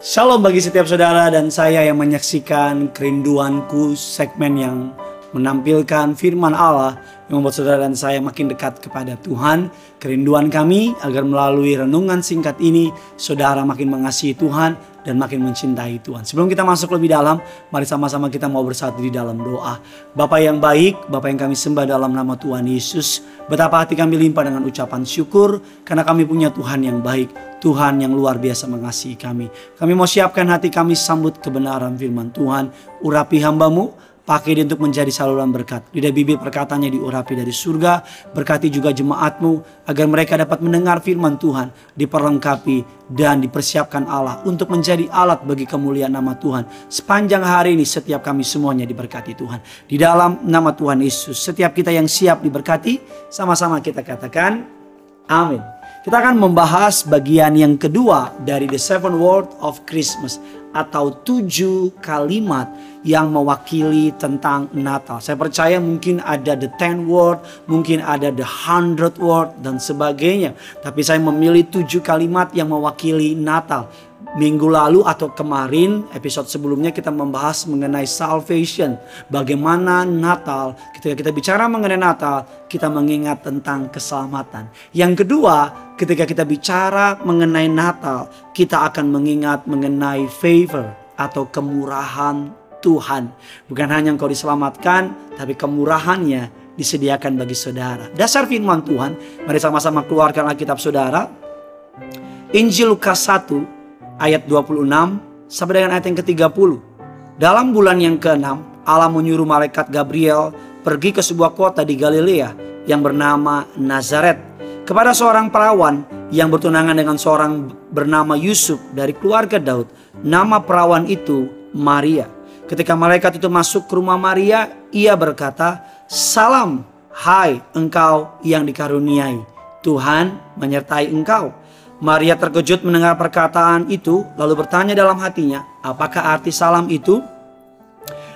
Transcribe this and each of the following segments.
Shalom bagi setiap saudara dan saya yang menyaksikan kerinduanku segmen yang menampilkan firman Allah yang membuat saudara dan saya makin dekat kepada Tuhan. Kerinduan kami agar melalui renungan singkat ini saudara makin mengasihi Tuhan dan makin mencintai Tuhan. Sebelum kita masuk lebih dalam, mari sama-sama kita mau bersatu di dalam doa. Bapak yang baik, Bapak yang kami sembah dalam nama Tuhan Yesus, betapa hati kami limpah dengan ucapan syukur karena kami punya Tuhan yang baik, Tuhan yang luar biasa mengasihi kami. Kami mau siapkan hati kami sambut kebenaran firman Tuhan, urapi hambamu, Pakai dia untuk menjadi saluran berkat. Lidah bibir perkataannya diurapi dari surga. Berkati juga jemaatmu agar mereka dapat mendengar firman Tuhan. Diperlengkapi dan dipersiapkan Allah untuk menjadi alat bagi kemuliaan nama Tuhan. Sepanjang hari ini setiap kami semuanya diberkati Tuhan. Di dalam nama Tuhan Yesus. Setiap kita yang siap diberkati. Sama-sama kita katakan amin. Kita akan membahas bagian yang kedua dari The Seven Word of Christmas atau tujuh kalimat yang mewakili tentang Natal. Saya percaya mungkin ada the ten word, mungkin ada the hundred word dan sebagainya. Tapi saya memilih tujuh kalimat yang mewakili Natal. Minggu lalu atau kemarin episode sebelumnya kita membahas mengenai salvation. Bagaimana Natal, ketika kita bicara mengenai Natal, kita mengingat tentang keselamatan. Yang kedua, ketika kita bicara mengenai Natal, kita akan mengingat mengenai favor atau kemurahan Tuhan. Bukan hanya engkau diselamatkan, tapi kemurahannya disediakan bagi saudara. Dasar firman Tuhan, mari sama-sama keluarkan Alkitab saudara. Injil Lukas 1 ayat 26 sampai dengan ayat yang ke-30. Dalam bulan yang ke-6, Allah menyuruh malaikat Gabriel pergi ke sebuah kota di Galilea yang bernama Nazaret kepada seorang perawan yang bertunangan dengan seorang bernama Yusuf dari keluarga Daud. Nama perawan itu Maria. Ketika malaikat itu masuk ke rumah Maria, ia berkata, "Salam, hai engkau yang dikaruniai. Tuhan menyertai engkau." Maria terkejut mendengar perkataan itu lalu bertanya dalam hatinya, apakah arti salam itu?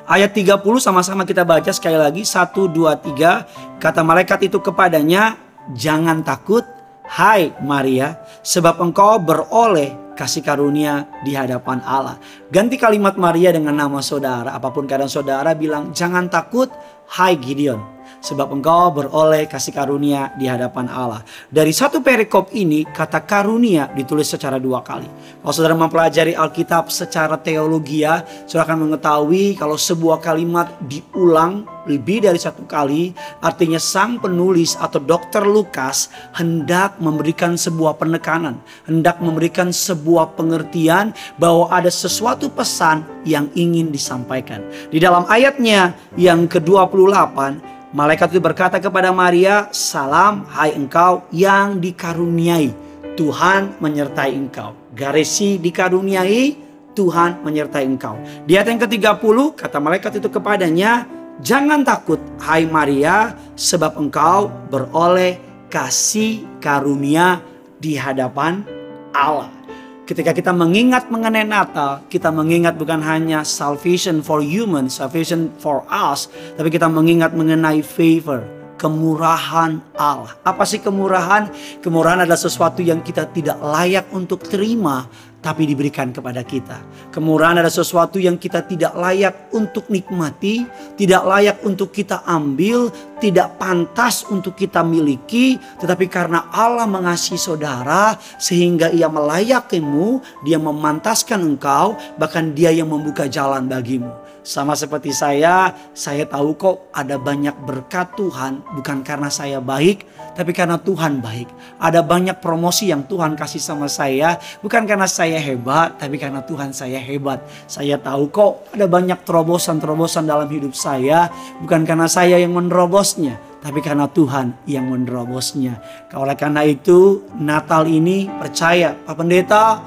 Ayat 30 sama-sama kita baca sekali lagi 1 2 3 kata malaikat itu kepadanya, "Jangan takut, hai Maria, sebab engkau beroleh kasih karunia di hadapan Allah." Ganti kalimat Maria dengan nama saudara, apa pun keadaan saudara bilang, "Jangan takut, hai Gideon." Sebab engkau beroleh kasih karunia di hadapan Allah. Dari satu perikop ini kata karunia ditulis secara dua kali. Kalau saudara mempelajari Alkitab secara teologi ya, saudara akan mengetahui kalau sebuah kalimat diulang lebih dari satu kali, artinya sang penulis atau dokter Lukas hendak memberikan sebuah penekanan, hendak memberikan sebuah pengertian bahwa ada sesuatu pesan yang ingin disampaikan. Di dalam ayatnya yang ke-28 Malaikat itu berkata kepada Maria, "Salam, hai engkau yang dikaruniai, Tuhan menyertai engkau." Garesi dikaruniai, Tuhan menyertai engkau. Di ayat yang ke-30 kata malaikat itu kepadanya, "Jangan takut, hai Maria, sebab engkau beroleh kasih karunia di hadapan Allah." Ketika kita mengingat mengenai Natal, kita mengingat bukan hanya salvation for human, salvation for us, tapi kita mengingat mengenai favor, kemurahan Allah. Apa sih kemurahan? Kemurahan adalah sesuatu yang kita tidak layak untuk terima, tapi diberikan kepada kita. Kemurahan adalah sesuatu yang kita tidak layak untuk nikmati, tidak layak untuk kita ambil, tidak pantas untuk kita miliki, tetapi karena Allah mengasihi saudara sehingga ia melayakimu, dia memantaskan engkau, bahkan dia yang membuka jalan bagimu. Sama seperti saya, saya tahu kok ada banyak berkat Tuhan bukan karena saya baik, tapi karena Tuhan baik. Ada banyak promosi yang Tuhan kasih sama saya bukan karena saya hebat, tapi karena Tuhan saya hebat. Saya tahu kok ada banyak terobosan-terobosan dalam hidup saya bukan karena saya yang menerobosnya, tapi karena Tuhan yang menerobosnya. Oleh karena itu, Natal ini percaya, Pak Pendeta,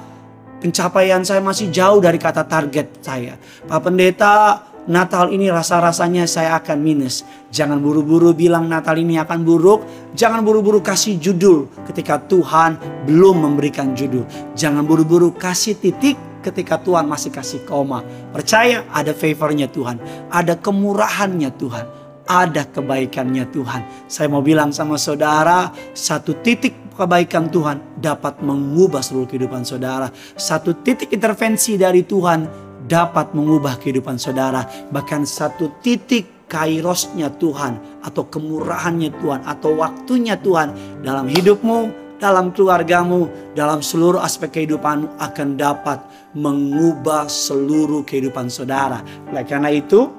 Pencapaian saya masih jauh dari kata target saya. Pak Pendeta, Natal ini rasa-rasanya saya akan minus. Jangan buru-buru bilang Natal ini akan buruk. Jangan buru-buru kasih judul ketika Tuhan belum memberikan judul. Jangan buru-buru kasih titik ketika Tuhan masih kasih koma. Percaya ada favornya Tuhan. Ada kemurahannya Tuhan ada kebaikannya Tuhan. Saya mau bilang sama saudara, satu titik kebaikan Tuhan dapat mengubah seluruh kehidupan saudara. Satu titik intervensi dari Tuhan dapat mengubah kehidupan saudara. Bahkan satu titik kairosnya Tuhan atau kemurahannya Tuhan atau waktunya Tuhan dalam hidupmu, dalam keluargamu, dalam seluruh aspek kehidupanmu akan dapat mengubah seluruh kehidupan saudara. Oleh karena itu,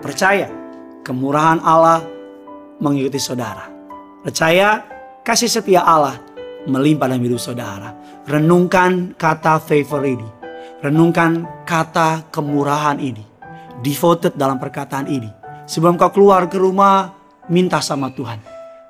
percaya kemurahan Allah mengikuti saudara. Percaya kasih setia Allah melimpah dalam hidup saudara. Renungkan kata favor ini. Renungkan kata kemurahan ini. Devoted dalam perkataan ini. Sebelum kau keluar ke rumah, minta sama Tuhan.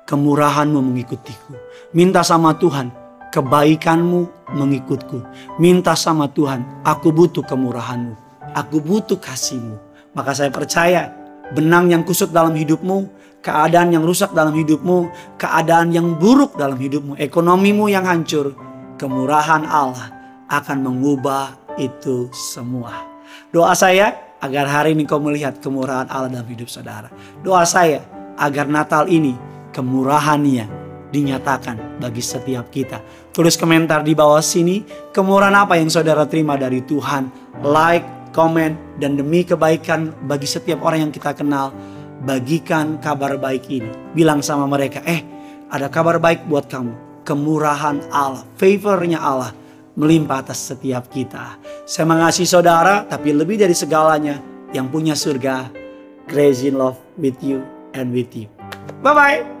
Kemurahanmu mengikutiku. Minta sama Tuhan, kebaikanmu mengikutku. Minta sama Tuhan, aku butuh kemurahanmu. Aku butuh kasihmu. Maka saya percaya benang yang kusut dalam hidupmu keadaan yang rusak dalam hidupmu, keadaan yang buruk dalam hidupmu, ekonomimu yang hancur, kemurahan Allah akan mengubah itu semua. Doa saya agar hari ini kau melihat kemurahan Allah dalam hidup saudara. Doa saya agar Natal ini kemurahannya dinyatakan bagi setiap kita. Tulis komentar di bawah sini, kemurahan apa yang saudara terima dari Tuhan. Like, komen, dan demi kebaikan bagi setiap orang yang kita kenal bagikan kabar baik ini. Bilang sama mereka, eh ada kabar baik buat kamu. Kemurahan Allah, favornya Allah melimpah atas setiap kita. Saya mengasihi saudara, tapi lebih dari segalanya yang punya surga. Crazy in love with you and with you. Bye-bye.